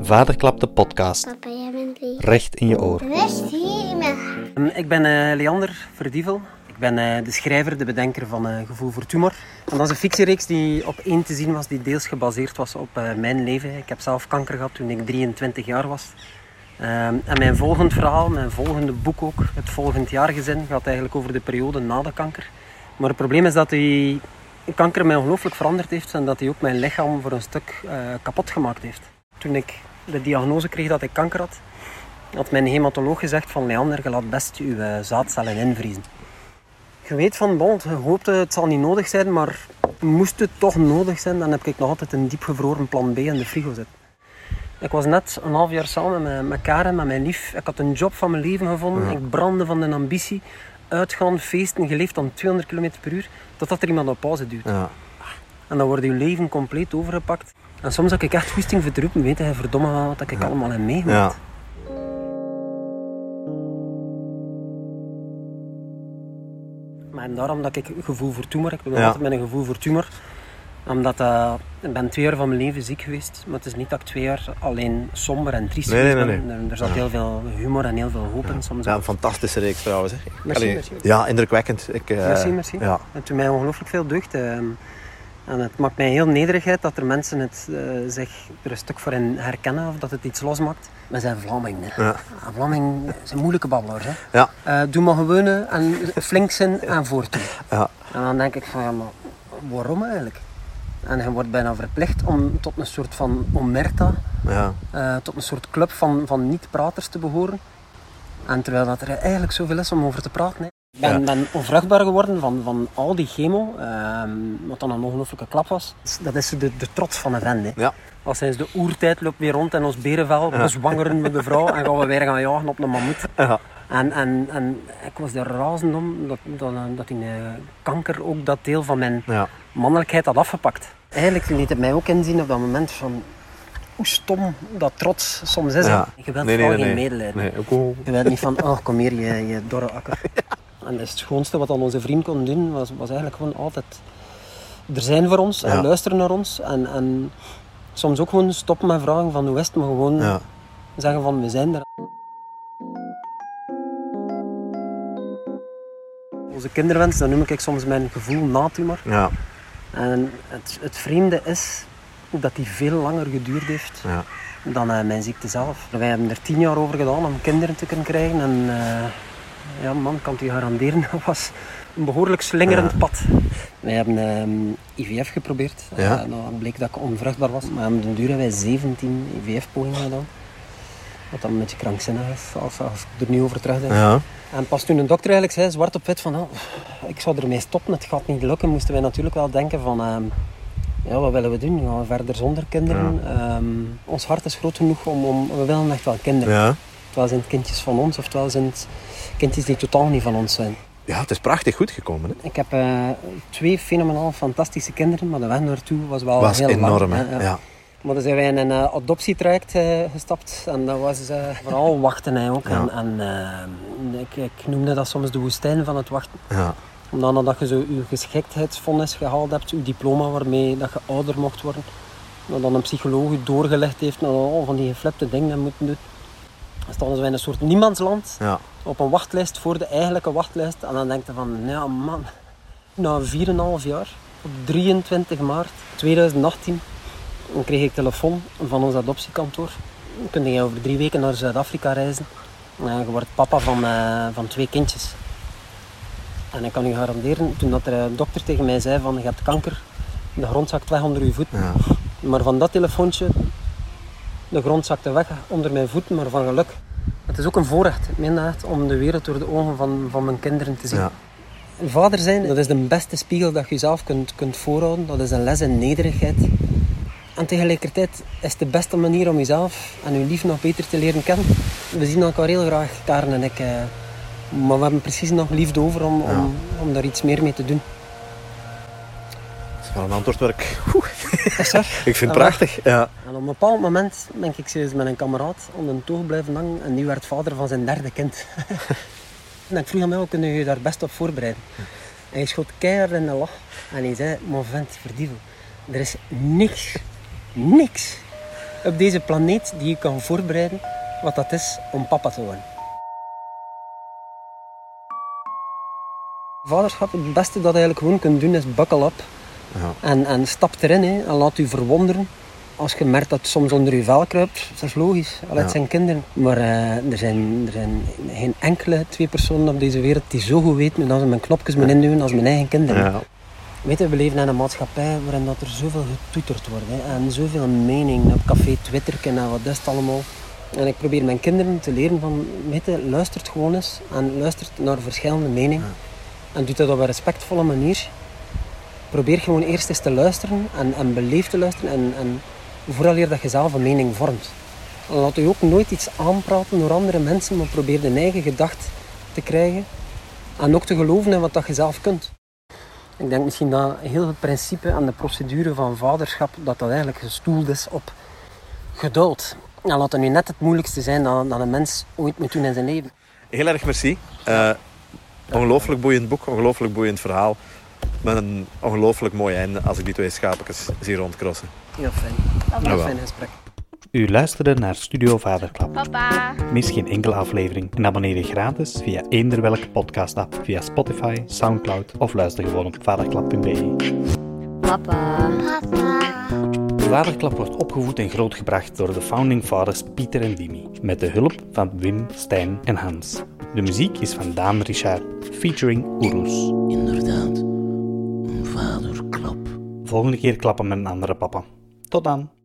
Vaderklap de podcast. Papa, jij bent lief. Recht in je oor. Rust hier. Ehm, Ik ben eh, Leander Verdievel. Ik ben eh, de schrijver, de bedenker van eh, Gevoel voor Tumor. En dat is een fictiereeks die op één te zien was, die deels gebaseerd was op eh, mijn leven. Ik heb zelf kanker gehad toen ik 23 jaar was. Ehm, en mijn volgend verhaal, mijn volgende boek ook, het volgend jaargezin, gaat eigenlijk over de periode na de kanker. Maar het probleem is dat die kanker mij ongelooflijk veranderd heeft en dat hij ook mijn lichaam voor een stuk eh, kapot gemaakt heeft. Toen ik de diagnose kreeg dat ik kanker had, had mijn hematoloog gezegd van Leander, je laat best je eh, zaadcellen invriezen. Je weet van, bon, je hoopt het zal niet nodig zijn, maar moest het toch nodig zijn, dan heb ik nog altijd een diepgevroren plan B in de frigo zitten. Ik was net een half jaar samen met, met Karen, met mijn lief. Ik had een job van mijn leven gevonden. Ik brandde van de ambitie. Uitgaan, feesten, geleefd aan 200 km per uur. Totdat er iemand op pauze duwt. Ja. En dan wordt je leven compleet overgepakt. En soms heb ik echt goesting voor te roepen. Weet je, verdomme wel wat ik allemaal heb meegemaakt. Ja. Maar en daarom dat ik een gevoel voor tumor, ik ben altijd met een gevoel voor tumor. Omdat eh, ik ben twee jaar van mijn leven ziek geweest. Maar het is niet dat ik twee jaar alleen somber en triest Nee, nee, nee, ben. Er, er zat heel veel humor en heel veel hoop in. Soms Ja, een fantastische reeks trouwens. Hè. Merci, Allee, merci. Ja, indrukwekkend. Ik, eh, Merci, merci. Ja. Het doet mij ongelooflijk veel deugd. eh, en het maakt mij heel nederigheid dat er mensen het, eh, zich er een stuk voor in herkennen of dat het iets losmaakt. We zijn Vlamingen. Ja. En Vlamingen zijn moeilijke babbelaars. Hè. Ja. Eh, doe maar gewoon eh, en flink zijn en voortdoen. Ja. En dan denk ik van, ja, maar waarom eigenlijk? En je wordt bijna verplicht om tot een soort van omerta, Ja. eh, tot een soort club van, van niet-praters te behoren. En terwijl dat er eigenlijk zoveel is om over te praten. Hè. Ik ben, Ja. ben onvruchtbaar geworden van, van al die chemo, ehm, wat dan een ongelooflijke klap was. Dat is de, de trots van een vent. Hè. Ja. Als sinds de oertijd loopt weer rond in ons berenvel, bezwangeren met de vrouw en gaan we weer gaan jagen op een mammoet. Ja. En, en, en ik was er razend om dat, dat, dat die eh, kanker ook dat deel van mijn Ja. mannelijkheid had afgepakt. Eigenlijk liet het mij ook inzien op dat moment van hoe stom dat trots soms is. Ja. Je wilt Nee, nee, vooral nee, geen nee. medelijden. Nee, ook wel- Je wilt niet van, oh kom hier, je, je dorre akker. En het schoonste wat dan onze vriend kon doen, was, was eigenlijk gewoon altijd er zijn voor ons en Ja. luisteren naar ons. En, en soms ook gewoon stoppen met vragen van hoe is het, maar gewoon Ja. zeggen van we zijn er. Onze kinderwens, dat noem ik soms mijn gevoel na tumor. Ja. En het, het vreemde is dat die veel langer geduurd heeft Ja. dan eh, mijn ziekte zelf. Wij hebben er tien jaar over gedaan om kinderen te kunnen krijgen. En eh, ja, man, kan het u garanderen, dat was een behoorlijk slingerend Ja. pad. Wij hebben ehm, IVF geprobeerd. Ja. Eh, dan bleek dat ik onvruchtbaar was. Maar aan de duur hebben wij 17 IVF-pogingen gedaan. Wat dan een beetje krankzinnig is, als, als ik er nu over terugdenk. Ja. En pas toen een dokter eigenlijk zei, zwart op wit, van oh, ik zou ermee stoppen, het gaat niet lukken, moesten wij natuurlijk wel denken van, ehm, ja, wat willen we doen? Gaan we verder zonder kinderen? Ehm, ons hart is groot genoeg om, om, we willen echt wel kinderen. Ja. Oftewel zijn het kindjes van ons, oftewel zijn het kindjes die totaal niet van ons zijn. ja, het is prachtig goed gekomen. Hè. Ik heb eh, twee fenomenaal fantastische kinderen, maar de weg naartoe was wel was heel enorm. lang. hè, Ja. Maar dan zijn wij in een eh, adoptietraject eh, gestapt en dat was eh, vooral wachten hè, ook. Ja. En, en ik, ik noemde dat soms de woestijn van het wachten. Ja. Omdat nadat je zo je geschiktheidsvonnis gehaald hebt, je diploma waarmee dat je ouder mocht worden, dat dan een psycholoog je doorgelegd heeft naar al van die geflipte dingen dat je moet doen. Dan stonden we in een soort niemandsland Ja. op een wachtlijst voor de eigenlijke wachtlijst. En dan denk je van, ja man, na 4,5 jaar, op 23 maart 2018, dan kreeg ik telefoon van ons adoptiekantoor. Dan kun je over drie weken naar Zuid-Afrika reizen. En je wordt papa van, eh, van twee kindjes. En ik kan u garanderen, toen dat er een dokter tegen mij zei van je hebt kanker, de grond zakt weg onder je voeten. Ja. Maar van dat telefoontje, de grond zakte weg onder mijn voeten, maar van geluk. Het is ook een voorrecht, echt, om de wereld door de ogen van, van mijn kinderen te zien. Ja. Vader zijn, dat is de beste spiegel dat je jezelf kunt, kunt voorhouden. Dat is een les in nederigheid. En tegelijkertijd is het de beste manier om jezelf en je lief nog beter te leren kennen. We zien elkaar heel graag, Karen en ik. eh, maar we hebben precies nog liefde over om, om, om daar iets meer mee te doen. Dat is wel een antwoord waar ik... Ik vind het Ja, prachtig. Ja. En op een bepaald moment ben ik serieus met een kameraad onder een toog blijven hangen en die werd vader van zijn derde kind. en ik vroeg aan mij, hoe kun je je daar best op voorbereiden? En hij schoot keihard in de lach en hij zei, maar vent, verdievel, er is niks, niks op deze planeet die je kan voorbereiden wat dat is om papa te worden. Vaderschap, het beste dat je eigenlijk gewoon kunt doen is buckle up. Ja. En, en stap erin hè, en laat u verwonderen. Als je merkt dat het soms onder je vel kruipt, dat is logisch. Allee, Het Ja. zijn kinderen. Maar eh, er, zijn, er zijn geen enkele twee personen op deze wereld die zo goed weten hoe ze mijn knopjes moeten induwen als mijn eigen kinderen. Ja. Weet je, we leven in een maatschappij waarin dat er zoveel getoeterd wordt. Hè, en zoveel mening op café Twitter en wat is het allemaal. En ik probeer mijn kinderen te leren van, weet je, luistert gewoon eens. En luistert naar verschillende meningen. En doe dat op een respectvolle manier. Probeer gewoon eerst eens te luisteren en, en beleefd te luisteren. En, en vooral eer dat je zelf een mening vormt. En laat je ook nooit iets aanpraten door andere mensen, maar probeer een eigen gedacht te krijgen. En ook te geloven in wat dat je zelf kunt. Ik denk misschien dat heel het principe en de procedure van vaderschap, dat dat eigenlijk gestoeld is op geduld. En laat het nu net het moeilijkste zijn dat, dat een mens ooit moet doen in zijn leven. Heel erg merci. Eh, ongelooflijk boeiend boek, ongelooflijk boeiend verhaal. Met een ongelooflijk mooi einde als ik die twee schapetjes zie rondkrossen. Heel fijn. Heel Jawel. fijn gesprek. U luisterde naar Studio Vaderklap. Papa. Mis geen enkele aflevering en abonneer je gratis via eender welke podcast-app via Spotify, Soundcloud of luister gewoon op vaderklap.be. Papa. Papa. Vaderklap wordt opgevoed en grootgebracht door de founding fathers Pieter en Dimi, met de hulp van Wim, Stijn en Hans. De muziek is van Daan Richard, featuring Oeroes. Inderdaad, een vaderklap. Volgende keer klappen met een andere papa. Tot dan!